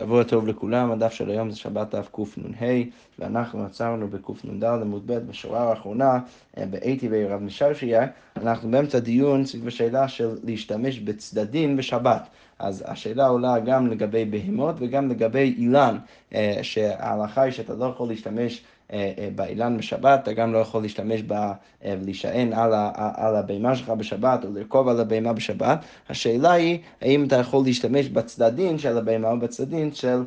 שבוע טוב לכולם, הדף של היום זה שבת דף קנ"ה, ואנחנו עצרנו בקנ"ד עמוד ב' בשורה האחרונה, אה, באיתי בערב משרשייה, אנחנו באמצע דיון סביב השאלה של להשתמש בצדדים בשבת. אז השאלה עולה גם לגבי בהמות וגם לגבי אילן, אה, שההלכה היא שאתה לא יכול להשתמש באילן בשבת, אתה גם לא יכול להשתמש בה ולהישען על, על הבהמה שלך בשבת או לרכוב על הבהמה בשבת. השאלה היא, האם אתה יכול להשתמש בצדדים של הבהמה או בצדדים של...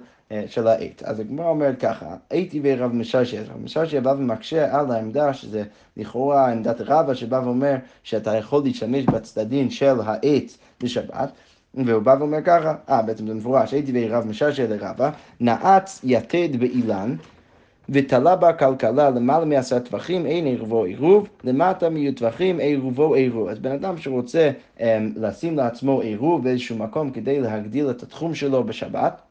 של העט. אז הגמרא אומרת ככה, הייתי ברב מששי, רב מששי בא ומקשה על העמדה שזה לכאורה עמדת רבא שבא ואומר שאתה יכול להשתמש בצדדים של העט בשבת. והוא בא ואומר ככה, אה, בעצם זה מפורש, הייתי בעירב מששי לרבה, נעץ יתד באילן, ותלה בה כלכלה למעלה מעשרה טווחים, אין עירובו עירוב, למטה מיהיו טווחים, עירובו עירוב. אז בן אדם שרוצה um, לשים לעצמו עירוב באיזשהו מקום כדי להגדיל את התחום שלו בשבת,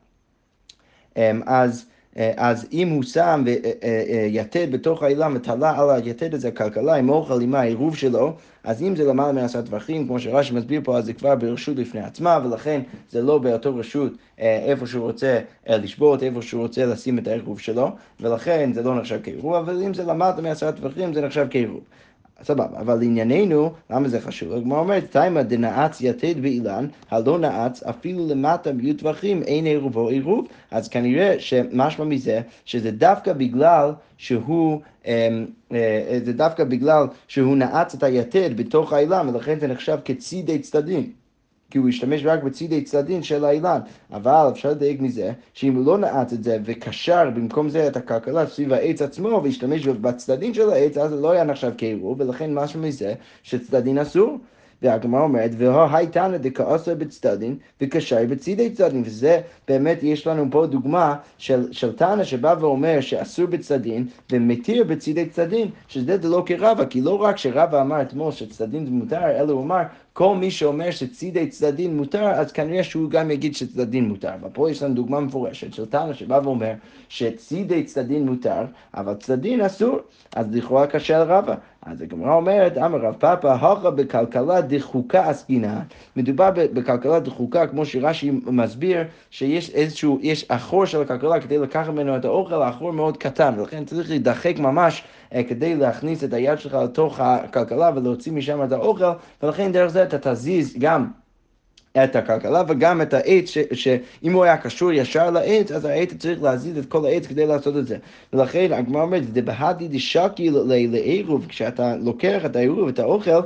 um, אז... אה, אז אם הוא שם אה, אה, יתד בתוך האילם ותלה על היתד הזה כלכלה עם אוכל עם העירוב שלו, אז אם זה למעלה מעשרה טווחים, כמו שרש"י מסביר פה, אז זה כבר ברשות בפני עצמה, ולכן זה לא באותו רשות איפה שהוא רוצה לשבות, איפה שהוא רוצה לשים את העירוב שלו, ולכן זה לא נחשב כעירוב, אבל אם זה למטה מעשרה טווחים, זה נחשב כעירוב. סבבה, אבל לענייננו, למה זה חשוב? הגמרא אומרת, תימא דנעץ יתד באילן, הלא נעץ, אפילו למטה מיעוט טווחים, אין עירובו עירוב. אז כנראה שמשמע מזה, שזה דווקא בגלל שהוא, אמ, אה, זה דווקא בגלל שהוא נעץ את היתד בתוך האילן, ולכן זה נחשב כצידי צדדים. כי הוא השתמש רק בצידי צדדים של האילן. אבל אפשר לדייק מזה, שאם הוא לא נעץ את זה וקשר במקום זה את הכלכלה סביב העץ עצמו והשתמש בצדדים של העץ, אז זה לא היה נחשב כעירוב, ולכן משהו מזה שצדדים אסור. והגמרא אומרת, והי תנא דכעשר בצדדים וקשר בצידי צדדים, וזה באמת, יש לנו פה דוגמה של, של תנא שבא ואומר שאסור בצדדים ומתיר בצידי צדדים, שזה לא כרבא, כי לא רק שרבא אמר אתמול שצדדים זה מותר, אלא הוא אמר כל מי שאומר שצידי צדדים מותר, אז כנראה שהוא גם יגיד שצדדים מותר. ופה יש לנו דוגמה מפורשת של תנא שבא ואומר שצידי צדדים מותר, אבל צדדים אסור, אז לכאורה קשה לרבא. אז הגמרא אומרת, אמר רב פאפא, הכה בכלכלה דחוקה עסקינן. מדובר בכלכלה דחוקה, כמו שרש"י מסביר, שיש איזשהו, יש החור של הכלכלה כדי לקחת ממנו את האוכל, החור מאוד קטן, ולכן צריך להידחק ממש אה, כדי להכניס את היד שלך לתוך הכלכלה ולהוציא משם את האוכל, ולכן דרך זה אתה תזיז גם את הכלכלה וגם את העץ, שאם הוא היה קשור ישר לעץ, אז העץ צריך להזיז את כל העץ כדי לעשות את זה. ולכן הגמרא אומרת, דבהדי דשקי לעירוב, כשאתה לוקח את העירוב, את האוכל,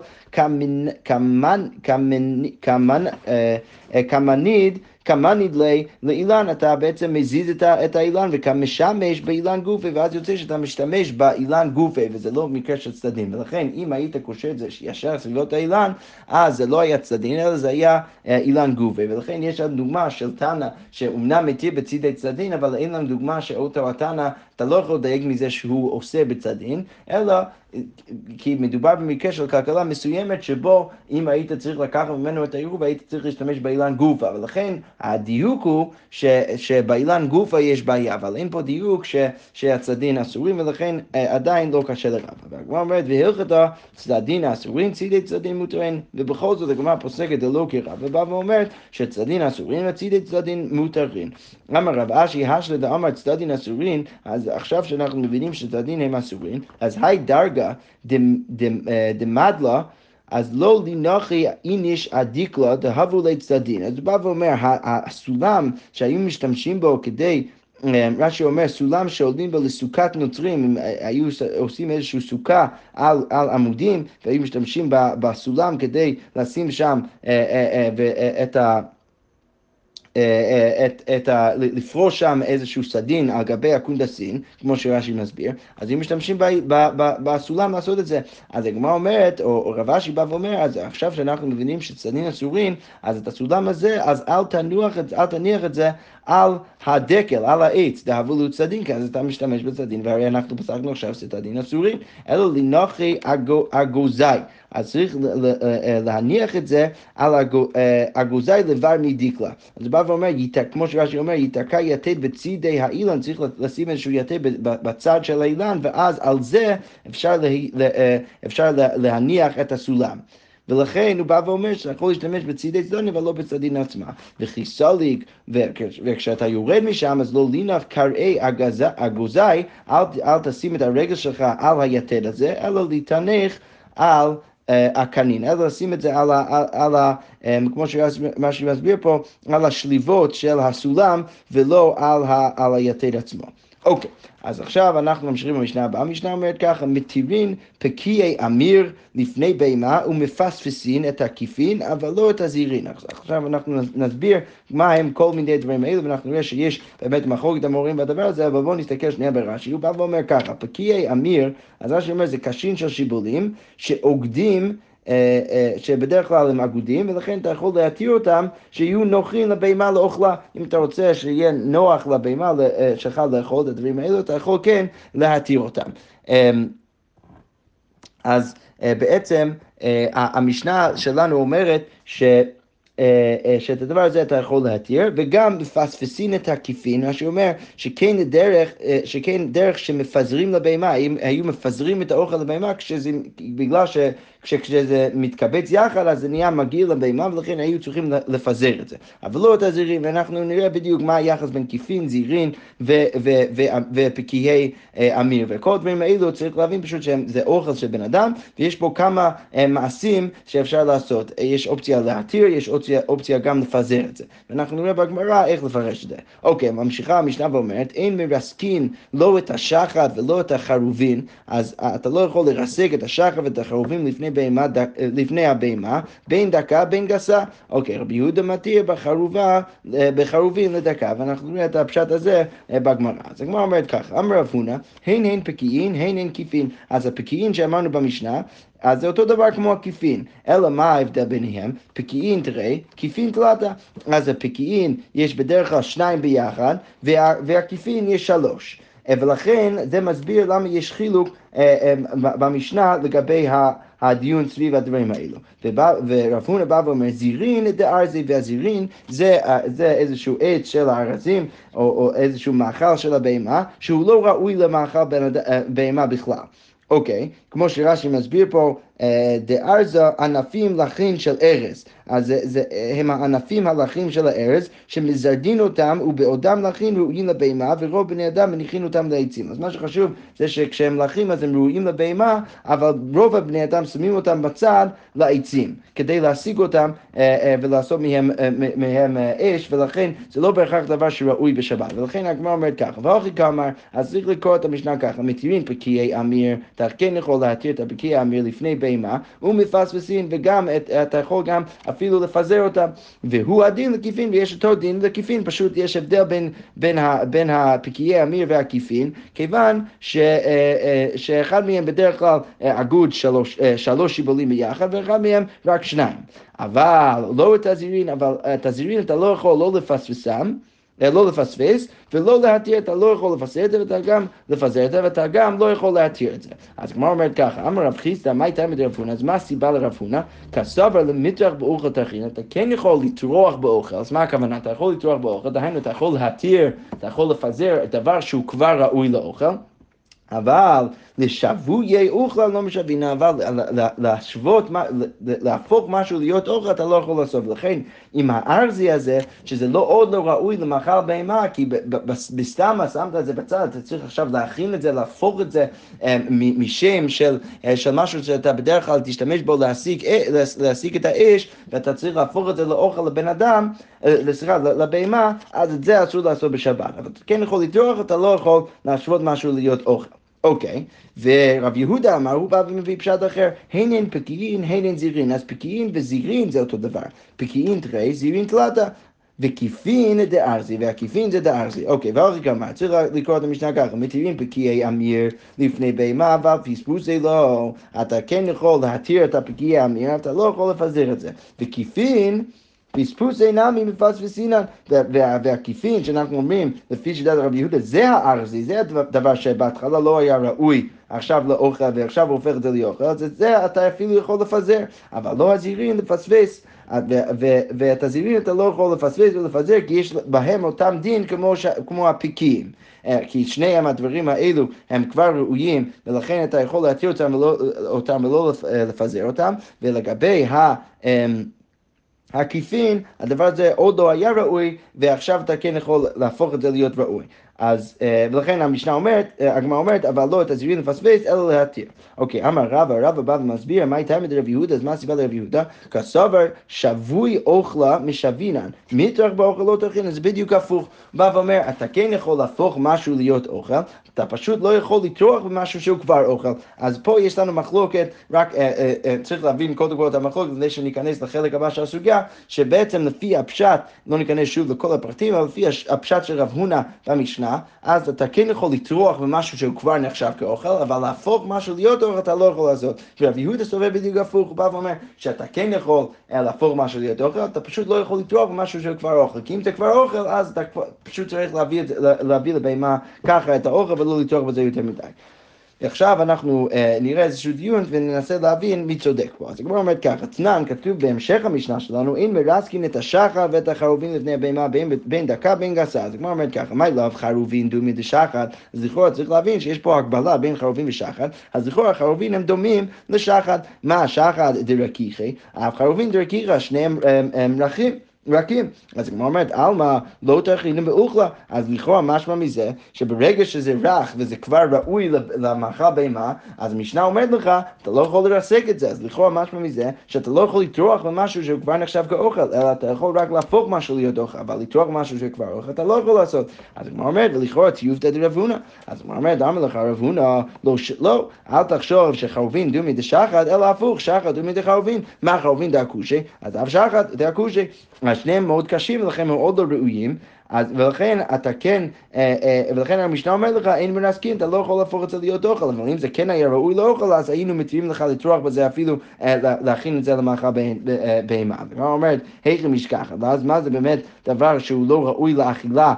כמניד, כמה נדלי לאילן, אתה בעצם מזיז את, את האילן וכמשמש באילן גופי, ואז יוצא שאתה משתמש באילן גופי, וזה לא מקרה של צדדים. ולכן, אם היית קושר את זה ישר סביבות האילן, אז זה לא היה צדדים, אלא זה היה אה, אילן גופי. ולכן יש לנו דוגמה של תנא, שאומנם מתיר בצידי צדדים, אבל אין לנו דוגמה שאותו התנא, אתה לא יכול לדייק מזה שהוא עושה בצדדים, אלא כי מדובר במקרה של כלכלה מסוימת שבו אם היית צריך לקחת ממנו את העירוב היית צריך להשתמש באילן גופה ולכן הדיוק הוא ש, שבאילן גופה יש בעיה אבל אין פה דיוק ש, שהצדדים אסורים ולכן אה, עדיין לא קשה לרב. והגמרא אומרת והלכתה צדדים אסורים צידי צדדים מותרים ובכל זאת הגמרא פוסקת דלא כרב ובא ואומרת שצדדים אסורים וצידי צדדים מותרים. אמר רב אשי השלה דאמר צדדים אסורים אז עכשיו שאנחנו מבינים שצדדים הם אסורים אז היי דרגה דמדלה, אז לא לנוחי איניש עדיקלה דהבו לצדדין. אז הוא בא ואומר, הסולם שהיו משתמשים בו כדי רש"י אומר, סולם שעולים בו לסוכת נוצרים, הם היו עושים איזושהי סוכה על, על עמודים, והיו משתמשים בסולם כדי לשים שם את ה... אה, אה, את, את ה, לפרוש שם איזשהו סדין על גבי הקונדסין, כמו שרש"י מסביר, אז אם משתמשים ב, ב, ב, בסולם לעשות את זה, אז הגמרא אומרת, או, או רב אשי בא ואומר, אז עכשיו שאנחנו מבינים שסדין אסורים, אז את הסולם הזה, אז אל תנוח, אל תניח את זה על הדקל, על העץ, דהבולו צדין, כי אז אתה משתמש בצדין, והרי אנחנו פסקנו עכשיו שצדין אסורים, אלא לנוחי אגוזי. אז צריך אה, להניח את זה על אגוזי לבר מדיקלה. אז הוא בא ואומר, כמו שרש"י אומר, ייתקע יתד בצידי האילן, צריך לשים איזשהו יתד בצד של האילן, ואז על זה אה, אפשר להניח את הסולם. ולכן הוא בא ואומר שאתה יכול להשתמש בצידי סדונים אבל לא בצדין עצמה. וכי סליק, וכשאתה יורד משם אז לא לינף קרעי אגוזי, אל, אל תשים את הרגל שלך על היתד הזה, אלא להתנך על הקנין, אלא לשים את זה על ה... על ה כמו שרש"י מסביר פה, על השליבות של הסולם ולא על, ה, על היתד עצמו. אוקיי, אז עכשיו אנחנו ממשיכים במשנה הבאה. המשנה אומרת ככה, מתירין פקיעי אמיר לפני בהמה ומפספסין את הכיפין, אבל לא את הזעירין. עכשיו אנחנו נסביר מה הם כל מיני דברים האלו, ואנחנו נראה שיש באמת מחלוקת המורים בדבר הזה, אבל בואו נסתכל שנייה ברש"י. הוא בא ואומר ככה, פקיעי אמיר, אז רש"י אומר זה קשין של שיבולים, אה, שבדרך כלל הם אגודים, ולכן אתה יכול להתיר אותם שיהיו נוחים לבהמה לאוכלה. אם אתה רוצה שיהיה נוח לבהמה אה, שלך לאכול את הדברים האלו, אתה יכול כן להתיר אותם. אמ, אז בעצם המשנה שלנו אומרת ש... אה, אה, שאת הדבר הזה אתה יכול להתיר, וגם מפספסין את הקיפין, מה שאומר שכן דרך, אה, שכן דרך שמפזרים לבהמה, אם היו מפזרים את האוכל לבהמה, בגלל ש... כשזה מתקבץ יחד אז זה נהיה מגעיל לבהמה ולכן היו צריכים לפזר את זה. אבל לא את הזירים, ואנחנו נראה בדיוק מה היחס בין קיפין, זירין ופקיעי אמיר. וכל הדברים האלו צריך להבין פשוט שזה אוכל של בן אדם, ויש פה כמה מעשים שאפשר לעשות. יש אופציה להתיר, יש אופציה, אופציה גם לפזר את זה. ואנחנו נראה בגמרא איך לפרש את זה. אוקיי, ממשיכה המשנה ואומרת, אין מרסקין לא את השחת ולא את החרובין, אז אתה לא יכול לרסק את השחת ואת החרובין לפני בהמה, לפני הבהמה, בין דקה בין גסה. אוקיי, רבי יהודה מתיר בחרובה, בחרובים לדקה, ואנחנו נראה את הפשט הזה אה, בגמרא. אז הגמרא אומרת ככה, אמר רב הונא, הן הן פקיעין, הן הן כיפין. אז הפקיעין שאמרנו במשנה, אז זה אותו דבר כמו הכיפין, אלא מה ההבדל ביניהם? פקיעין תראה, כיפין תלתה. אז הפקיעין יש בדרך כלל שניים ביחד, וה, והכיפין יש שלוש. ולכן זה מסביר למה יש חילוק אה, אה, במשנה לגבי הדיון סביב הדברים האלו. ורב הונא בא ואומר, זירין דארזי והזירין זה, אה, זה איזשהו עץ של הארזים, או, או איזשהו מאכל של הבהמה, שהוא לא ראוי למאכל בהמה בכלל. אוקיי, כמו שרש"י מסביר פה, אה, דארזה ענפים לחין של ארז. אז זה, זה, הם הענפים הלחים של הארז, שמזרדין אותם ובעודם לחין ראויים לבהמה, ורוב בני אדם מניחים אותם לעצים. אז מה שחשוב זה שכשהם לחים אז הם ראויים לבהמה, אבל רוב הבני אדם שמים אותם בצד לעצים, כדי להשיג אותם אה, אה, ולעשות מהם, מהם אש, ולכן זה לא בהכרח דבר שראוי בשבת. ולכן הגמרא אומרת ככה, ואוכי כאמר, אז צריך לקרוא את המשנה ככה, מתירים פקיעי אמיר, כן יכול להתיר את הפקיעי אמיר לפני בהמה, ומפספסין, וגם את, אתה יכול גם אפילו לפזר אותם. והוא הדין לקיפין ויש אותו דין לקיפין, פשוט יש הבדל בין, בין, ה, בין הפקיעי המיר והקיפין, כיוון ש, אה, אה, שאחד מהם בדרך כלל אגוד אה, שלוש, שלוש שיבולים ביחד, ואחד מהם רק שניים. אבל לא את הזירין, אבל את הזירין אתה לא יכול לא לפספסם. לא לפספס, ולא להתיר, אתה לא יכול לפסר את זה, ואתה גם לפזר את זה, ואתה גם לא יכול להתיר את זה. אז כמו אומרת ככה, אמר רב חיסדא, מה הייתה מדי רב הונא? אז מה הסיבה לרב הונא? כסבר למטרח באוכל תכין, אתה כן יכול לטרוח באוכל, אז מה הכוונה? אתה יכול לטרוח באוכל, דהיינו אתה יכול להתיר, אתה יכול לפזר דבר שהוא כבר ראוי לאוכל. אבל לשבויי אוכלה לא משווין, אבל להשוות, להפוך משהו להיות אוכל אתה לא יכול לעשות. ולכן עם הארזי הזה, שזה לא עוד לא ראוי למאכל בהמה, כי בסתם שמת את זה בצד, אתה צריך עכשיו להכין את זה, להפוך את זה אה, משם של, אה, של משהו שאתה בדרך כלל תשתמש בו להשיג, אה, להשיג את האש, ואתה צריך להפוך את זה לאוכל לבן אדם, סליחה, לבהמה, אז את זה אסור לעשות בשבת. אבל אתה כן יכול לטרוח, אתה לא יכול להשוות משהו להיות אוכל. אוקיי, ורב יהודה אמר, הוא בא ומביא פשט אחר, הן הן פקיעין, הן הן זירין, אז פקיעין וזירין זה אותו דבר, פקיעין תראי, זירין תלתה. וקיפין דארזי, והקיפין זה דארזי. אוקיי, ואחרי כמה, צריך לקרוא את המשנה ככה, מתירים פקיעי אמיר לפני בהמה, אבל פספוסי לא, אתה כן יכול להתיר את הפקיעי אמיר, אתה לא יכול לפזר את זה. וקיפין פספוס אינם מפספסינן, והכיפין שאנחנו אומרים, לפי שיטת רבי יהודה, זה הארזי, זה הדבר שבהתחלה לא היה ראוי. עכשיו לאוכל ועכשיו הוא הופך את זה לאוכל, אז את זה אתה אפילו יכול לפזר, אבל לא הזהירים לפספס. ואת הזירים אתה לא יכול לפספס ולפזר, כי יש בהם אותם דין כמו, ש... כמו הפיקים. אה, כי שניהם הדברים האלו הם כבר ראויים, ולכן אתה יכול להתיר אותם ולא, אותם ולא לפזר אותם, ולגבי ה... אמ, עקיפין, הדבר הזה עוד לא היה ראוי, ועכשיו אתה כן יכול להפוך את זה להיות ראוי. אז, אה, ולכן המשנה אומרת, אה, הגמרא אומרת, אבל לא את הזירים לפספס, אלא להתיר. אוקיי, אמר רבא, רבא בא ומסביר, מה הייתה מדרב יהודה, אז מה הסיבה לרב יהודה? כסובר שבוי אוכלה משבינן, מטרח באוכל לא תכין, זה בדיוק הפוך. בא ואומר, אתה כן יכול להפוך משהו להיות אוכל, אתה פשוט לא יכול לטרוח במשהו שהוא כבר אוכל. אז פה יש לנו מחלוקת, רק אה, אה, אה, צריך להבין קודם כל את המחלוקת, לפני שניכנס לחלק הבא של הסוגיה, שבעצם לפי הפשט, לא ניכנס שוב לכל הפרטים, אבל לפי הפשט של רב הונא במשנה, אז אתה כן יכול לטרוח במשהו שהוא כבר נחשב כאוכל, אבל להפוך משהו להיות אוכל אתה לא יכול לעשות. רב יהודה סובב בדיוק הפוך, הוא בא ואומר שאתה כן יכול אה, להפוך משהו להיות אוכל, אתה פשוט לא יכול לטרוח במשהו שהוא כבר אוכל, כי אם אתה כבר אוכל, אז אתה פשוט צריך להביא, להביא לבהמה ככה את האוכל ולא לטרוח בזה יותר מדי. ועכשיו אנחנו אה, נראה איזשהו דיון וננסה להבין מי צודק פה. אז הגמרא אומרת ככה, תנן כתוב בהמשך המשנה שלנו, אין מרסקין את השחר ואת החרובין לפני הבהמה בין, בין דקה בין גסה. אז הגמרא אומרת ככה, מה לאו חרובין דומי דשחת? אז לכאורה צריך להבין שיש פה הקבלה בין חרובין ושחת, אז לכאורה החרובין הם דומים לשחת. מה השחת דרקיחי? החרובין דרקיחי, שניהם הם, הם רכים. רכים. אז הגמרא אומרת, עלמא לא תכינים באוכלה, אז לכאורה משמע מזה שברגע שזה רך וזה כבר ראוי למאכל בהמה, אז המשנה אומרת לך, אתה לא יכול לרסק את זה, אז לכאורה משמע מזה שאתה לא יכול לטרוח במשהו שהוא כבר נחשב כאוכל, אלא אתה יכול רק להפוך משהו להיות אוכל, אבל לטרוח משהו שכבר אוכל אתה לא יכול לעשות. אז הגמרא אומרת, ולכאורה טיובתא דרב הונא. אז הגמרא אומרת, אמר לך רב הונא, לא, לא, אל תחשוב שחרובין דומי דשחת, אלא הפוך, שחת דומי דחרובין. מה חרובין דאקושי? אז אף שחת דאקושי. שניהם מאוד קשים ולכן מאוד לא ראויים, אז, ולכן אתה כן, אה, אה, ולכן המשנה אומר לך, אין מנסקין, אתה לא יכול להפוך את זה להיות אוכל, אבל אם זה כן היה ראוי לאוכל, אז היינו מתירים לך לטרוח בזה אפילו אה, להכין את זה למאכל בהמה. והגמרא אומרת, היכי משכחת, ואז מה זה באמת דבר שהוא לא ראוי לאכילה?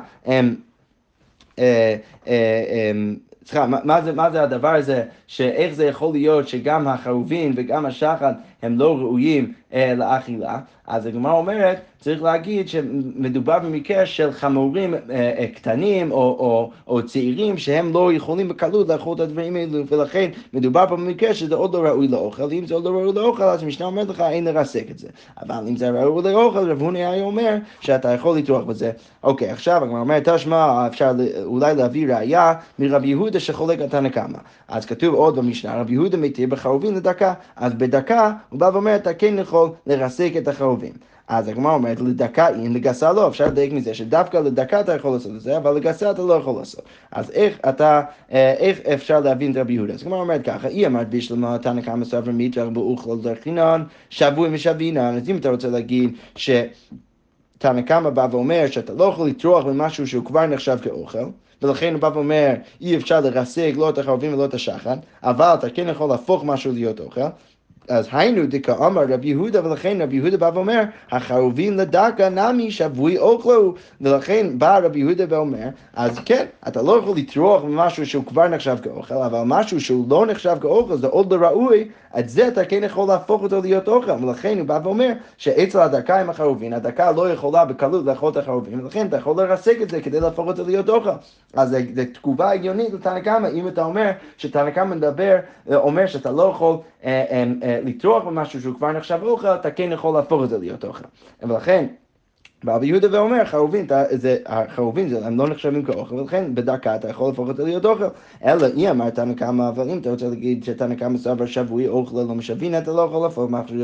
סליחה, מה זה, מה זה הדבר הזה, שאיך זה יכול להיות שגם החרובין וגם השחת הם לא ראויים אה, לאכילה? אז הגמרא אומרת, צריך להגיד שמדובר במקרה של חמורים אה, אה, קטנים או, או, או צעירים שהם לא יכולים בקלות לאכול את הדברים האלו, ולכן מדובר במקרה שזה עוד לא ראוי לאוכל, ואם זה עוד לא ראוי לאוכל, אז המשנה אומרת לך אין לרסק את זה. אבל אם זה ראוי לאוכל, רב הוני היה אומר שאתה יכול לטרוח בזה. אוקיי, עכשיו הגמרא אומרת, תשמע, אפשר אולי להביא ראייה מרב יהודה שחולק על קמא. אז כתוב עוד במשנה, רב יהודה מתיר בחרובין לדקה, אז בדקה הוא בא ואומר, אתה כן יכול לרסק את החרובים. אז הגמרא אומרת, לדקה אין, לגסה לא. אפשר לדייק מזה שדווקא לדקה אתה יכול לעשות את זה, אבל לגסה אתה לא יכול לעשות. אז איך אתה, אה, איך אפשר להבין את רבי יהודה? אז הגמרא אומרת ככה, היא אמרת בשלמה, תנא כמה סבר מיטרח באוכל דרכינן, שבוי משבינן. אז אם אתה רוצה להגיד ש... תנא קמא בא ואומר שאתה לא יכול לטרוח במשהו שהוא כבר נחשב כאוכל, ולכן הוא בא ואומר, אי אפשר לרסק לא את החרבים ולא את השחן, אבל אתה כן יכול להפוך משהו להיות אוכל, אז היינו דכאמר רב יהודה, ולכן רב יהודה בא ואומר, החרובים לדקה נמי שבוי אוכלו, ולכן בא רב יהודה ואומר, אז כן, אתה לא יכול לטרוח במשהו שהוא כבר נחשב כאוכל, אבל משהו שהוא לא נחשב כאוכל, זה עוד לא ראוי, את זה אתה כן יכול להפוך אותו להיות אוכל, ולכן הוא בא ואומר שאצל הדקה עם החרובין, הדקה לא יכולה בקלות לאכול את החרובים, ולכן אתה יכול לרסק את זה כדי להפוך אותו להיות אוכל. אז זו תגובה הגיונית לתנא קמא, אם אתה אומר שתנא קמא מדבר, אומר שאתה לא יכול אה, אה, אה, לטרוח במשהו שהוא כבר נחשב אוכל, אתה כן יכול להפוך את זה להיות אוכל. ולכן רבי יהודה ואומר, חרובין, זה, החרובין הם לא נחשבים כאוכל, ולכן בדקה אתה יכול להפוך אותה להיות אוכל. אלא אי אמר תנא קמא, אבל אם אתה רוצה להגיד שתנא קמא סבר שבוי אוכל לא משבין, אתה לא יכול להפוך משהו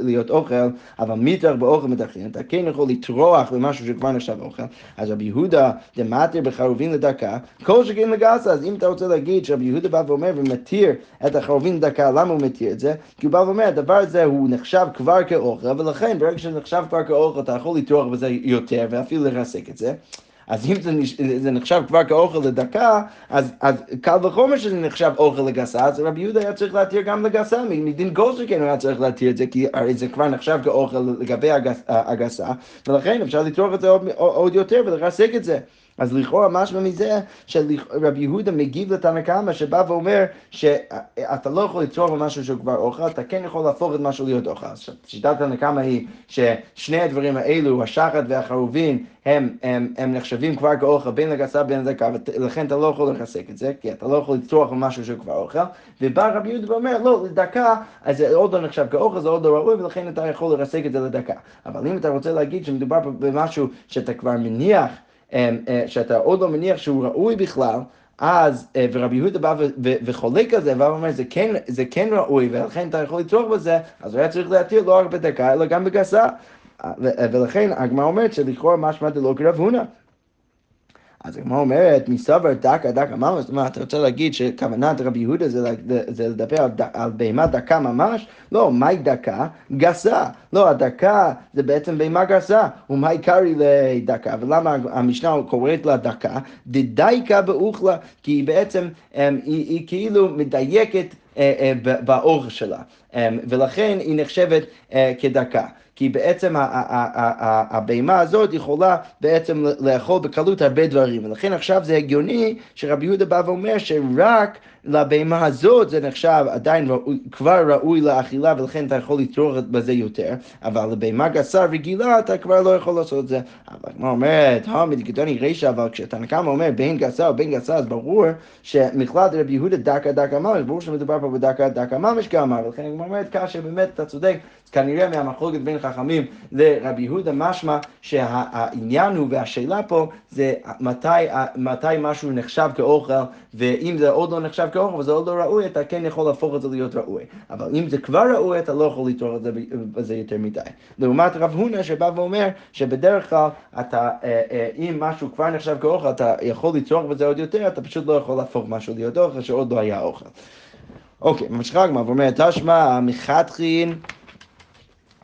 להיות, אוכל, אבל מיתר באוכל מתכין, אתה כן יכול לטרוח במשהו שכבר נחשב אוכל. אז רבי יהודה דמטר בחרובין לדקה, כל שכן לגסה, אז אם אתה רוצה להגיד שרבי יהודה בא ואומר ומתיר את החרובין לדקה, למה הוא מתיר את זה? כי הוא בא ואומר, הדבר הזה הוא נחשב כבר כאוכל, ולכן ברגע שזה נחשב כבר כאוכל, אתה יכול לטרוח לפתוח בזה יותר ואפילו לרסק את זה. אז אם זה, זה נחשב כבר כאוכל לדקה, אז, אז קל וחומר שזה נחשב אוכל לגסה, אז רבי יהודה היה צריך להתיר גם לגסה, מדין שכן הוא היה צריך להתיר את זה, כי הרי זה כבר נחשב כאוכל לגבי הגסה, ולכן אפשר לטרוח את זה עוד, עוד יותר ולרסק את זה. אז לכאורה משמע מזה שרבי יהודה מגיב לתנא קמא שבא ואומר שאתה לא יכול לצרוך במשהו שהוא כבר אוכל, אתה כן יכול להפוך את משהו להיות אוכל. שיטת תנא קמא היא ששני הדברים האלו, השחת והחרובין, הם, הם, הם נחשבים כבר כאוכל בין לגסה בין לדקה, ולכן אתה לא יכול לחזק את זה, כי אתה לא יכול לצרוך במשהו שהוא כבר אוכל. ובא רבי יהודה ואומר, לא, לדקה, אז זה עוד לא נחשב כאוכל, זה עוד לא ראוי, ולכן אתה יכול לרסק את זה לדקה. אבל אם אתה רוצה להגיד שמדובר במשהו שאתה כבר מניח, שאתה עוד לא מניח שהוא ראוי בכלל, אז, אה, ורבי יהודה בא וחולק על זה, ובא ואומר, זה כן, זה כן ראוי, ולכן אתה יכול לצרוך בזה, אז הוא היה צריך להתיר לא רק בדקה, אלא גם בגסה. אה, ולכן הגמרא אומרת שלכאורה משמע דלא כרב הונא. אז הגמרא אומרת, מסבר דקה דקה ממש, זאת אומרת, אתה רוצה להגיד שכוונת רבי יהודה זה, זה לדבר על, על בהמה דקה ממש? לא, מהי דקה? גסה. לא, הדקה זה בעצם בהמה גסה, ומהי קרעי לדקה? ולמה המשנה קוראת לה דקה? דדייקה באוכלה, כי היא בעצם, היא, היא כאילו מדייקת אה, אה, באורך שלה, ולכן היא נחשבת אה, כדקה. כי בעצם הבהמה הזאת יכולה בעצם לאכול בקלות הרבה דברים, ולכן עכשיו זה הגיוני שרבי יהודה בא ואומר שרק לבהמה הזאת זה נחשב עדיין ראוי, כבר ראוי לאכילה ולכן אתה יכול לטרוח בזה יותר, אבל לבהמה גסה רגילה אתה כבר לא יכול לעשות את זה. אבל כמו אומרת, המד גדוני רישא, אבל כשתנא קמא אומר בין גסה או בין גסה, אז ברור שמכלל רבי יהודה דקה דקה ממש, ברור שמדובר פה בדקה דקה ממש כמה, ולכן אני אומרת ככה שבאמת אתה צודק, כנראה מהמחלוקת בין חכמים לרבי יהודה משמע שהעניין הוא והשאלה פה זה מתי, מתי משהו נחשב כאוכל ואם זה עוד לא נחשב כאוכל וזה עוד לא ראוי אתה כן יכול להפוך את זה להיות ראוי אבל אם זה כבר ראוי אתה לא יכול לתרוך את זה בזה יותר מדי. לעומת רב הונא שבא ואומר שבדרך כלל אתה אה, אה, אם משהו כבר נחשב כאוכל אתה יכול לצרוך בזה עוד יותר אתה פשוט לא יכול להפוך משהו להיות אוכל שעוד לא היה אוכל. אוקיי, ממשיכה הגמרא ואומרת, תשמע מחתכין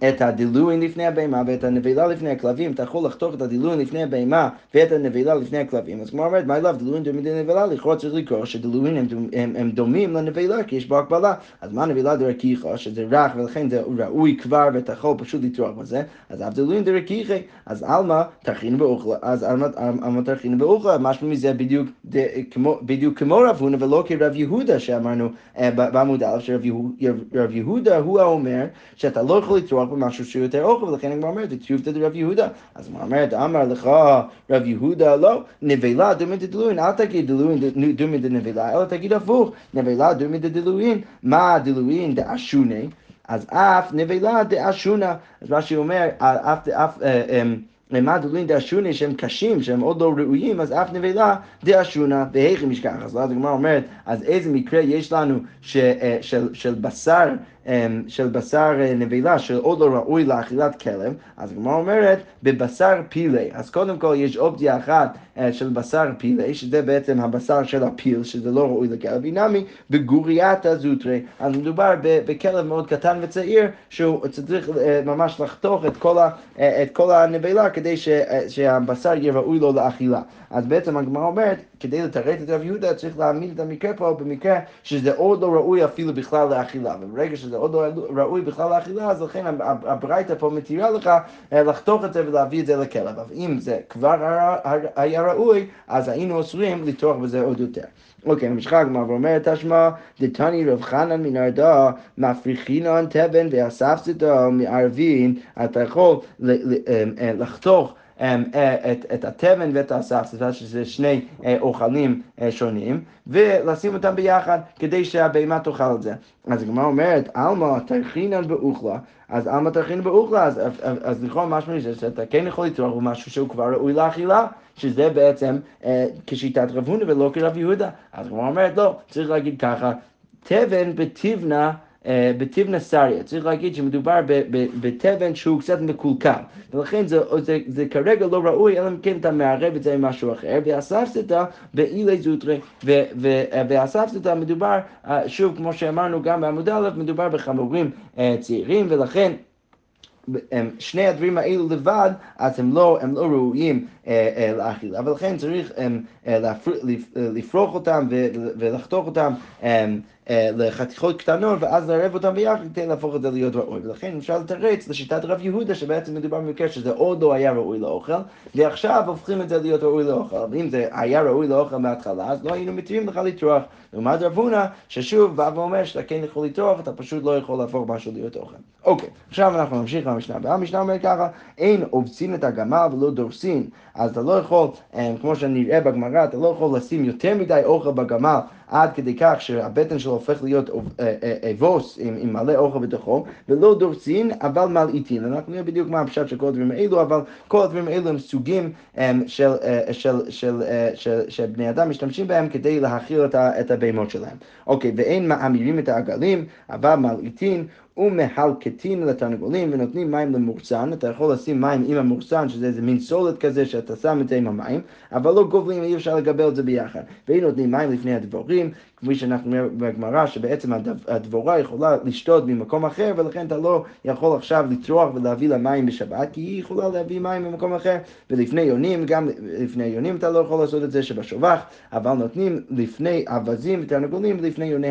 את הדילוין לפני הבהמה ואת הנבלה לפני הכלבים, אתה יכול לחתוך את הדילוין לפני הבהמה ואת הנבלה לפני הכלבים. אז כמו אומרת, מה אליו דילוין דומים לנבלה? לכאורה צריך לקרוא שדילוין הם, הם, הם דומים לנבלה כי יש בו הקבלה. אז מה נבלה דרקיחה? שזה רך ולכן זה ראוי כבר ואתה יכול פשוט לטרוח בזה. אז אף דילוין דרקיחה, אז עלמא תכין באוכלה, אז עלמא תכין באוכלה, משהו מזה בדיוק, ד, כמו, בדיוק כמו רב הונא ולא כרב יהודה שאמרנו אה, בעמוד א', שרב יהודה הוא האומר שאתה לא יכול לטרוח במשהו שהוא יותר אוכל, ולכן הגמרא אומרת, ותיובתא דרב יהודה. אז הגמרא אומרת, אמר לך רב יהודה, לא, נבלה דומי דדלוין, אל תגיד דלוין דומי דנבלה, אלא תגיד הפוך, נבלה דומי דדלוין, מה דלוין דאשוני? אז אף נבלה דאשונה, אז מה שאומר, אף, אף, אה, אמ, למה דולין דאשוני שהם קשים, שהם עוד לא ראויים, אז אף נבלה דאשונה והיכי משכח. אז הגמרא אומרת, אז איזה מקרה יש לנו ש, אה, של, של בשר של בשר אה, נבלה שעוד לא ראוי לאכילת כלב, אז הגמרא אומרת בבשר פילי. אז קודם כל יש אופציה אחת אה, של בשר פילי, שזה בעצם הבשר של הפיל, שזה לא ראוי לכלב, אינמי בגורייתא זוטרי. אז מדובר בכלב מאוד קטן וצעיר, שהוא צריך אה, ממש לחתוך את כל, ה, את כל הנבלה כדי ש, שהבשר יהיה ראוי לו לאכילה. אז בעצם הגמרא אומרת, כדי לתרץ את רב יהודה צריך להעמיד את המקרה פה במקרה שזה עוד לא ראוי אפילו בכלל לאכילה. וברגע שזה עוד לא ראוי בכלל לאכילה, אז לכן הברייתא פה מתירה לך אה, לחתוך את זה ולהביא את זה לכלב. אבל אם זה כבר היה ראוי, אז היינו אוסרים לטרוח בזה עוד יותר. אוקיי, ממשיכה הגמרא ואומרת תשמע, דתני רב חנן מנרדה, מפריחינן תבן ואספסתו מערבין, אתה יכול אה, אה, לחתוך את, את התבן ואת האספספה, שזה שני אה, אוכלים אה, שונים, ולשים אותם ביחד כדי שהבהמה תאכל את זה. אז הגמרא אומרת, עלמא תרחינן באוכלה, אז עלמא תרחינן באוכלה, אז, אז, אז לכאורה משמע זה שאתה כן יכול לצרוך במשהו שהוא כבר ראוי לאכילה. שזה בעצם אה, כשיטת רב הונא ולא כרב יהודה. אז הגמרא אומרת, לא, צריך להגיד ככה, תבן בתבנה אה, בתבנה סריה. צריך להגיד שמדובר בתבן שהוא קצת מקולקל, ולכן זה, זה, זה כרגע לא ראוי, אלא אם כן אתה מערב את זה עם משהו אחר, ואספסתא באילי זוטרי, ואספסתא מדובר, אה, שוב, כמו שאמרנו גם בעמוד א', מדובר בחמורים אה, צעירים, ולכן שני הדברים האלו לבד, אז הם לא, הם לא ראויים אה, אה, לאכילה, ולכן צריך אה, אה, לפרוח אותם ולחתוך אותם. אה, לחתיכות קטנות ואז לערב אותם ביחד כדי להפוך את זה להיות ראוי. ולכן אפשר לתרץ לשיטת רב יהודה שבעצם מדובר במקרה שזה עוד לא היה ראוי לאוכל ועכשיו הופכים את זה להיות ראוי לאוכל. ואם זה היה ראוי לאוכל מההתחלה אז לא היינו מתירים לך לטרוח. לעומת רב הונא ששוב בא ואומר שאתה כן יכול לטרוח אתה פשוט לא יכול להפוך משהו להיות אוכל. אוקיי, עכשיו אנחנו נמשיך למשנה הבאה. המשנה אומרת ככה אין עובצין את הגמל ולא דורסין אז אתה לא יכול, כמו שנראה בגמרא, אתה לא יכול לשים יותר מדי אוכל בגמל עד כדי כך שהבטן שלו הופך להיות אה, אה, אבוס עם, עם מלא אוכל בתוכו, ולא דורסין, אבל מלעיטין. אנחנו נראה בדיוק מה הפשט של כל הדברים האלו, אבל כל הדברים האלו הם סוגים של, של, של, של, של, שבני אדם משתמשים בהם כדי להכיל את הבהמות שלהם. אוקיי, ואין מאמירים את העגלים, אבל מלעיטין. ומהלקטין לתרנגולים ונותנים מים למורסן, אתה יכול לשים מים עם המורסן, שזה איזה מין סולת כזה שאתה שם את זה עם המים, אבל לא גובלים, אי אפשר לקבל את זה ביחד. ואם נותנים מים לפני הדבורים, כפי שאנחנו נראה בגמרא, שבעצם הדבורה יכולה לשתות ממקום אחר, ולכן אתה לא יכול עכשיו לטרוח ולהביא לה מים בשבת, כי היא יכולה להביא מים ממקום אחר, ולפני יונים, גם לפני יונים אתה לא יכול לעשות את זה שבשובח, אבל נותנים לפני אווזים ותרנגולים ולפני יוני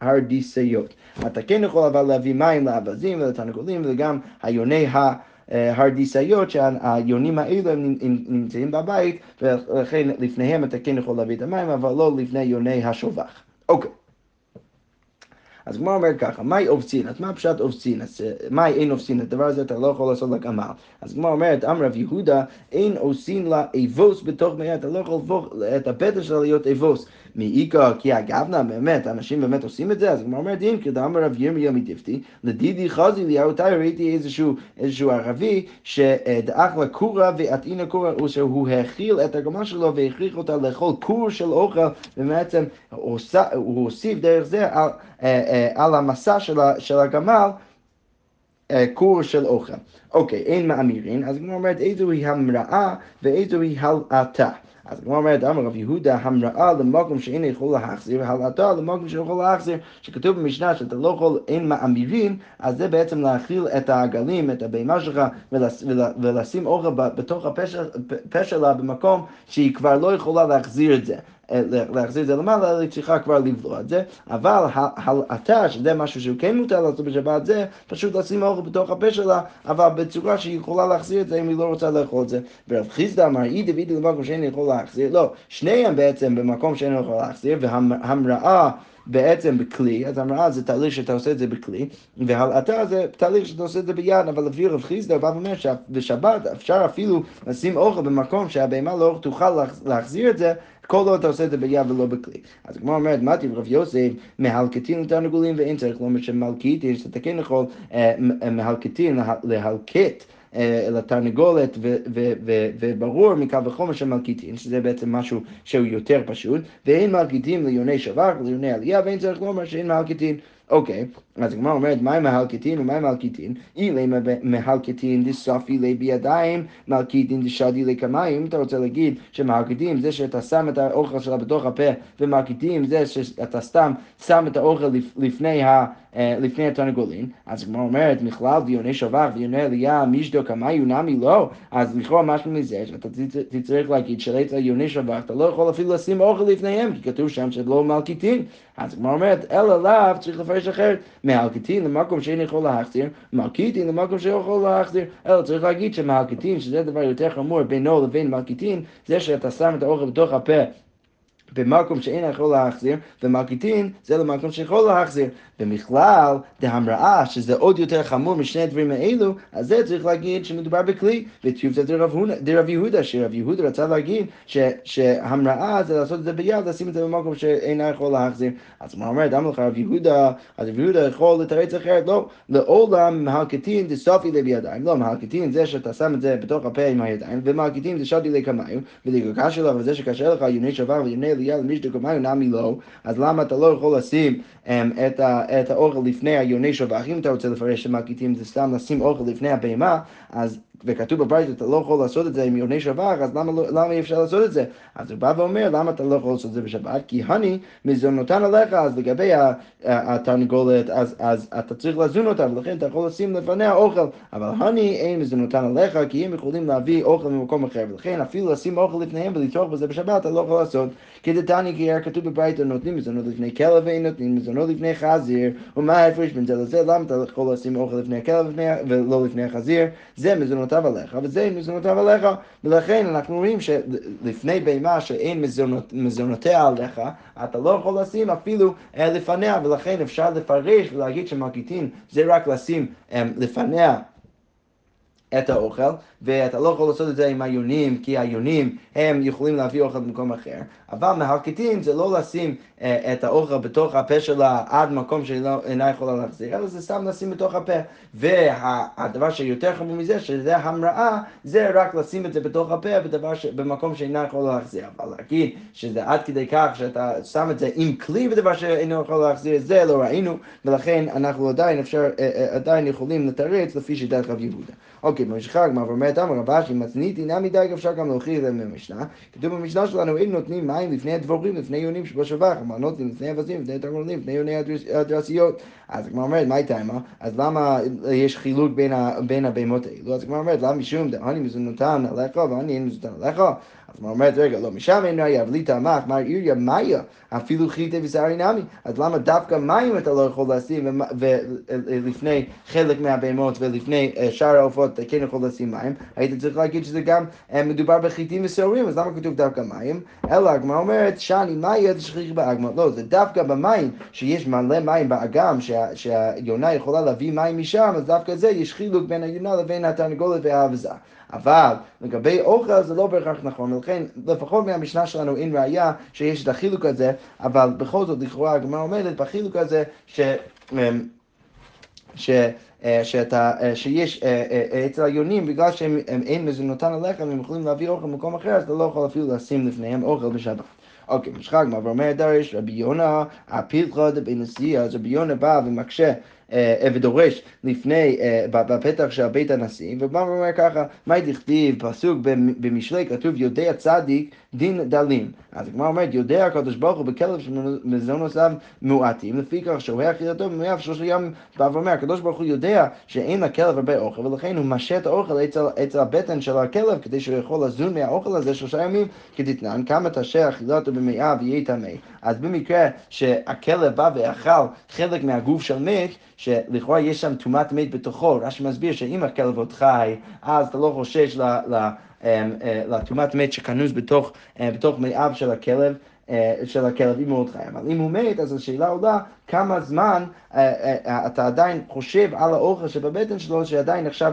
הרדיסיות. אתה כן יכול אבל להביא מים לאווזים ולתרנגולים וגם היוני ה... הרדיסאיות שהיונים האלו הם נמצאים בבית ולכן לפניהם אתה כן יכול להביא את המים אבל לא לפני יוני השובח. אוקיי. אז הגמרא אומרת ככה, מהי אובצין? אז מה פשט אה, מהי אין אובצין? הדבר הזה אתה לא יכול לעשות לגמל. אז הגמרא אומרת, אמר רב יהודה, אין עושים לה אבוס בתוך מאה, אתה לא יכול להפוך את הפתע שלה להיות אבוס. מאיכא כי הגבנה, באמת, אנשים באמת עושים את זה, אז הגמרא אומרת, אם כדאמר רב ירמיה מדיפתי, לדידי חזי לי, אותי ראיתי איזשהו, איזשהו ערבי שדאח לה קורה ועטעינה קורה, שהוא האכיל את הגמל שלו והכריח אותה לאכול קור של אוכל, ובעצם הוא הוסיף דרך זה על, אה, אה, על המסע של הגמל אה, קור של אוכל. אוקיי, אין מאמירין, אז הגמרא אומרת איזו היא המראה ואיזו היא הלעתה. אז הגמרא אומרת, אמר רב יהודה, המראה למקום שאין יכול להחזיר, והלעתה למקום שיכול להחזיר, שכתוב במשנה שאתה לא יכול, אין מאמירים, אז זה בעצם להאכיל את העגלים, את הבהמה שלך, ולש, ולשים אוכל בתוך הפה שלה במקום שהיא כבר לא יכולה להחזיר את זה. להחזיר את זה למעלה, היא צריכה כבר לבלוע את זה, אבל הלעטה, שזה משהו שהוא כן מותר לעשות בשבת, זה פשוט לשים אוכל בתוך הפה שלה, אבל בצורה שהיא יכולה להחזיר את זה אם היא לא רוצה לאכול את זה. ורב חיסדא אמר, אי דוד למקום שאין יכול להחזיר, לא, שניהם בעצם במקום שאין יכול להחזיר, והמראה בעצם בכלי, אז המראה זה תהליך שאתה עושה את זה בכלי, והלעטה זה תהליך שאתה עושה את זה ביד, אבל לפי רב חיסדא בא ואומר שבשבת אפשר אפילו לשים אוכל במקום שהבהמה לא תוכל להחזיר את זה, כל עוד אתה עושה את זה ביד ולא בכלי. אז כמו אומרת, מתי רב יוסף, מהלקטין לתרנגולים ואין צריך לומר שמלקיטין, שאתה כן יכול אה, מהלקטין להלקט. אה, לתרנגולת, וברור מקו וחומר של מלכיתין, שזה בעצם משהו שהוא יותר פשוט, ואין מלכיתין ליוני שבח וליוני עלייה, ואין צריך לומר שאין מלכיתין. אוקיי, אז הגמרא אומרת, מה עם מהלקטין ומה עם מלכיתין? אילי מהלקטין דסופי לי בידיים, מלכיתין דשדי לי כמיים. אם אתה רוצה להגיד שמלכיתין זה שאתה שם את האוכל שלה בתוך הפה, ומלכיתין זה שאתה סתם שם את האוכל לפני ה... אה, לפני התרנגולין, אז הגמרא אומרת, מכלל ויוני שבח ויוני עלייה, מישדו כמיו נמי לא, אז לכאורה משהו מזה שאתה תצטרך להגיד שלאצל יוני שבח אתה לא יכול אפילו לשים אוכל לפניהם, כי כתוב שם שלא מלכיתין. אז הגמרא אומרת, אלא לאו צריך לפרש אחרת, מהלכיתין למקום שאין יכול להחזיר, מלכיתין למקום שיכול להחזיר, אלא צריך להגיד שמלכיתין, שזה דבר יותר חמור בינו לבין מלכיתין, זה שאתה שם את האוכל בתוך הפה במקום שאין יכול להחזיר, ומלכיתין זה למקום שיכול להחזיר. ומכלל דהמראה, שזה עוד יותר חמור משני הדברים האלו, אז זה צריך להגיד שמדובר בכלי, וטיוב זה דרב יהודה, שרב יהודה רצה להגיד ש, שהמראה זה לעשות את זה ביד, לשים את זה במקום שאינה יכול להחזיר. אז מה אומרת, אמר לך רב יהודה, אז רב יהודה יכול לתרץ אחרת, לא, לעולם מהלקטין דסופי לי בידיים, לא, מהלקטין זה שאתה שם את זה בתוך הפה עם הידיים, ומהלקטין זה שדי לי כמיים, ולגבי שלו, וזה שקשה לך יוני שבר ויוני עלייה למישהו כמיים, נמי לא, אז למה אתה לא יכול לשים um, את ה... את האוכל לפני היוני שבח, אם אתה רוצה לפרש שמקיטים זה סתם לשים אוכל לפני הבהמה, אז וכתוב בברית, אתה לא יכול לעשות את זה עם יוני שבח, אז למה, לא- למה אי אפשר לעשות את זה? אז הוא בא ואומר, למה אתה לא יכול לעשות את זה בשבת? כי הני מזונותן עליך, אז לגבי התרנגולת, אז, אז אתה צריך לזון אותה, ולכן אתה יכול לשים לפניה אוכל, אבל הני אין מזונותן עליך, כי הם יכולים להביא אוכל ממקום אחר, ולכן אפילו לשים אוכל לפניהם ולצרוך בזה בשבת, אתה לא יכול לעשות. כדתני, כי היה כתוב בברית, נותנים מזונות לפני כלב ואין נותנים מזונות לפני חזיר, ומה ההפרש בין זה לזה? למה אתה יכול לשים אוכל לפני הכלב ולא לפני החזיר? זה מזונותיו עליך, וזה מזונותיו עליך, ולכן אנחנו רואים שלפני בהמה שאין מזונות, מזונותיה עליך, אתה לא יכול לשים אפילו אה, לפניה, ולכן אפשר לפרש ולהגיד שמלכיטין זה רק לשים אה, לפניה את האוכל, ואתה לא יכול לעשות את זה עם היונים, כי היונים הם יכולים להביא אוכל במקום אחר. אבל מהלקטין זה לא לשים אה, את האוכל בתוך הפה שלה עד מקום שהיא לא, אינה יכולה להחזיר, אלא זה סתם לשים בתוך הפה. והדבר שיותר חמור מזה, שזה המראה, זה רק לשים את זה בתוך הפה ש... במקום שאינה יכולה להחזיר. אבל להגיד שזה עד כדי כך שאתה שם את זה עם כלי בדבר שאינו יכול להחזיר, זה לא ראינו, ולכן אנחנו עדיין אפשר, אה, אה, עדיין יכולים לתרץ לפי שיטת רב יהודה. אוקיי, ממשיכה הגמרא ואומרת, אמר רב אשי, מצנית אינה מדי, אפשר גם להוכיח את זה במשנה. כתוב במשנה שלנו, אין נותנים מים לפני הדבורים, לפני יונים שבשבח, אמנות לפני אבזים, לפני תרנגולים, לפני יוני הדרסיות. אז הגמרא אומרת, מה הייתה עימה? אז למה יש חילוק בין הבהמות האלו? אז הגמרא אומרת, למה משום דהני מזונותן עליך ואני אין מזונותן עליך? אז הוא אומרת, רגע, לא, משם אין ראייה, אבל לי טעמך, מר עיריה, מאיה, אפילו חיטה ושערי נמי. אז למה דווקא מים אתה לא יכול לשים, ולפני חלק מהבהמות ולפני אה, שאר העופות אתה כן יכול לשים מים? היית צריך להגיד שזה גם אה, מדובר בחיטים ושעורים, אז למה כתוב דווקא מים? אלא הגמרא אומרת, שאני מאיה תשכיח באגמא. לא, זה דווקא במים, שיש מלא מים באגם, שהיונה יכולה להביא מים משם, אז דווקא זה יש חילוק בין היונה לבין התרנגולת והאבזה. אבל לגבי אוכל זה לא בהכרח נכון, ולכן לפחות מהמשנה שלנו אין ראייה שיש את החילוק הזה, אבל בכל זאת לכאורה הגמרא עומדת בחילוק הזה ש... אמ, ש... אה, שאתה, אה, שיש אה, אצל היונים, בגלל שאין מזונותן עליך, הם יכולים להביא אוכל במקום אחר, אז אתה לא יכול אפילו לשים לפניהם אוכל בשבת. אוקיי, משחק, מה ואומר דרש, רבי יונה, הפילחה דבי נשיא, אז רבי יונה בא ומקשה אה, ודורש לפני, אה, בפתח של בית הנשיא, ובא ואומר ככה, מה דכתיב, פסוק במשלי, כתוב יודע צדיק דין דלים. אז הגמרא אומרת, יודע הקדוש ברוך הוא בכלב שמזונותיו מועטים, לפי כך שוהה אכילתו במאה ושלושה ימים, בא ואומר, הקדוש ברוך הוא יודע שאין לכלב הרבה אוכל, ולכן הוא משה את האוכל אצל, אצל הבטן של הכלב, כדי שהוא יכול לזון מהאוכל הזה שלושה ימים, כדתנן, כמה תשה אכילתו במאה ויהיה טמא. אז במקרה שהכלב בא ואכל חלק מהגוף של מת, שלכאורה יש שם טומאת מת בתוכו, רש"י מסביר שאם הכלב עוד חי, אז אתה לא חושש אמ, אה, לטומאת מת שכנוס בתוך, אה, בתוך מאיו של הכלב. אה, של הכלב אם הוא עוד חי. אבל אם הוא מת, אז השאלה עולה כמה זמן אתה עדיין חושב על האוכל שבבטן שלו, שעדיין נחשב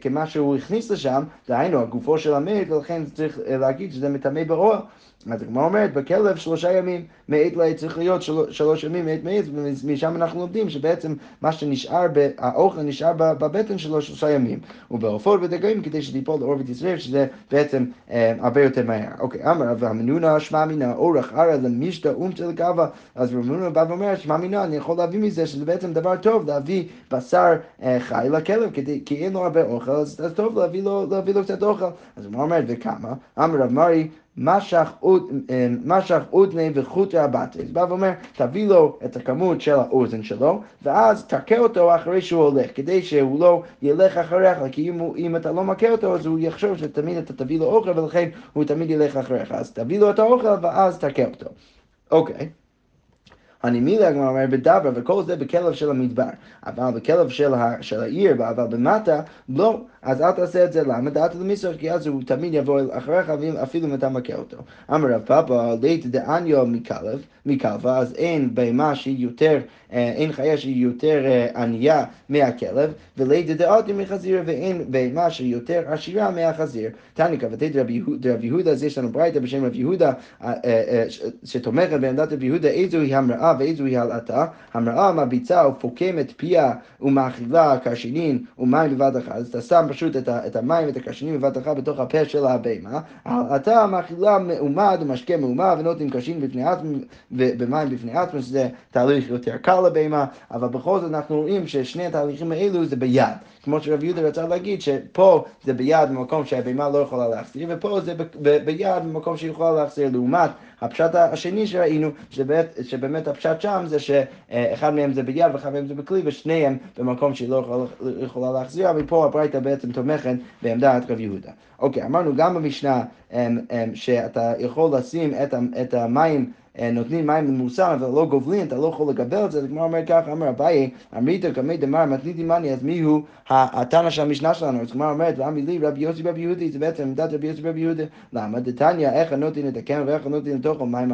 כמה שהוא הכניס לשם, דהיינו, הגופו של המת, ולכן צריך להגיד שזה מטמא באוהל. אז הגמרא אומרת, בכלב שלושה ימים מעת לעת צריך להיות של, שלוש ימים מעת מעת, ומשם אנחנו לומדים שבעצם מה שנשאר, האוכל נשאר בבטן שלו שלושה ימים. ובעופות ודגים כדי שתיפול לאור ותשרף, שזה בעצם אה, הרבה יותר מהר. אוקיי, אמר רב המנונה שמע מינה אורך ערא למישתא אומתא לגבה, אז רב המנונה בא ואומר, שמע מינה, אני יכול להביא מזה שזה בעצם דבר טוב להביא בשר אה, חי לכלב, כדי, כי אין לו הרבה אוכל, אז, אז טוב להביא לו, להביא לו קצת אוכל. אז הוא אומר, וכמה? אמר רב מרי, משך אה, וחוטה הבטה. אז בא ואומר, תביא לו את הכמות של האוזן שלו, ואז תכה אותו אחרי שהוא הולך, כדי שהוא לא ילך אחריך, כי אם, אם אתה לא מכה אותו, אז הוא יחשוב שתמיד אתה תביא לו אוכל, ולכן הוא תמיד ילך אחריך. אז תביא לו את האוכל, ואז תכה אותו. אוקיי. Okay. הנימילה הגמרא אומר בדבר, וכל זה בכלב של המדבר. אבל בכלב של, ה, של העיר, אבל במטה, לא. אז אל תעשה את זה, למה? דעת למיסוך, כי אז הוא תמיד יבוא אחריך, אפילו אם אתה מכה אותו. אמר רב פאפא, דית דעניו מכלב, מכלבה, אז אין בהמה שהיא יותר, אה, אין חיה שהיא יותר אה, ענייה מהכלב, ולית דעתי מחזיר, ואין בהמה שהיא יותר עשירה מהחזיר. תניא כבתי דרב יהודה, אז יש לנו ברייתא בשם רב יהודה, אה, שתומכת בעמדת רב יהודה, איזו היא המראה ואיזו היא הלעטה. המראה מביצה ופוקמת פיה ומאכילה קרשינין ומים בבת אחת. אז אתה שם פשוט את, ה, את המים ואת הקרשינים בבת אחת בתוך הפה של הבהמה. אתה מאכילה מעומד ומשקה מעומד ונותנים קרשים בפני עצמם ומים בפני עצמם, שזה תהליך יותר קל לבהמה, אבל בכל זאת אנחנו רואים ששני התהליכים האלו זה ביד. כמו שרב יהודה רצה להגיד, שפה זה ביד במקום שהבהמה לא יכולה להחזיר, ופה זה ב- ב- ביד במקום שהיא יכולה להחזיר, לעומת הפשט השני שראינו, שבאמת, שבאמת הפשט שם זה שאחד מהם זה ביד ואחד מהם זה בכלי, ושניהם במקום שהיא לא יכולה, יכולה להחזיר, מפה הברייתא בעצם תומכת בעמדת רב יהודה. אוקיי, אמרנו גם במשנה אמ, אמ, שאתה יכול לשים את, המים נותנים מים למורסן, אבל לא גובלים, אתה לא יכול לקבל את זה, הגמרא אומרת ככה, אמר אביי, אמרית קמי דמר מתניתי מאני, אז מי הוא התנא של המשנה שלנו? אז הגמרא אומרת, ועמי לי רבי יוסי רבי יהודי, זה בעצם עמדת רבי יוסי רבי יהודה. למה? דתניא, איך הנותן את הקמר ואיך הנותן לתוכו מים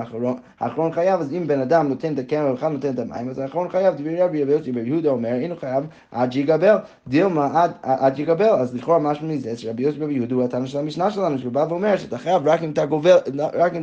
האחרון חייב, אז אם בן אדם נותן את הקמר ואחד נותן את המים, אז האחרון חייב, דברי רבי יוסי רבי יהודה אומר, אינו חייב עד שיגבל. דילמה עד- שיגבל, אז לכאורה משהו מזה שרבי יוסי רבי יהודה הוא התנא של המשנה שלנו, שהוא בא ואומר שאתה חייב רק אם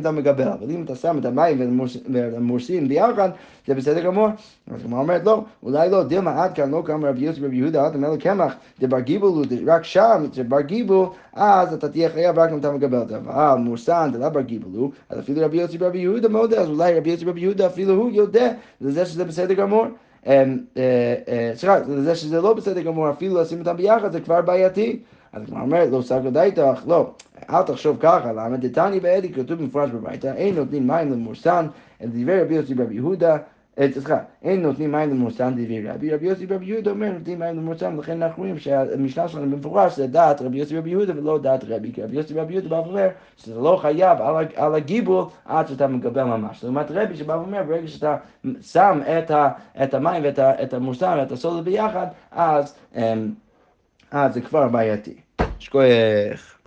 אתה מגבל, אבל אם אתה שם את המים ולמורסין ביחד, זה בסדר גמור. אז הגמרא אומרת לא, אולי לא, דילמה עד כאן לא קם רבי יוסי רבי יהודה, עד המלך קמח, דבר גיבול רק שם, זה בר גיבול, אז אתה תהיה חייב רק אם אתה מקבל את זה. אבל מורסן זה לא בר גיבול אז אפילו רבי יוסי רבי יהודה מודה, אז אולי רבי יוסי רבי יהודה אפילו הוא יודע לזה שזה בסדר גמור. אמ, אה, אה, סליחה, לזה שזה לא בסדר גמור, אפילו לשים אותם ביחד זה כבר בעייתי. אז הגמרא אומרת, לא סגר דייתך, לא, אל תחשוב ככה, למה דתני בעדי כתוב במפורש בביתה, אין נותנים מים למורסן, אלא דברי רבי יוסי רבי יהודה, אה, סליחה, אין נותנים מים למורסן דברי רבי, רבי יוסי רבי יהודה אומר נותנים מים למורסן, לכן אנחנו רואים שהמשנה שלנו במפורש זה דעת רבי יוסי רבי יהודה ולא דעת רבי, כי רבי יוסי רבי יהודה בא ואומר שזה לא חייב על, הגיבול עד שאתה מקבל ממש. לעומת רבי שבא ואומר ברגע שאתה שם את, המים ואת המורסן ואת הסולר ביחד, אז, אז זה כבר בעייתי. שכוח.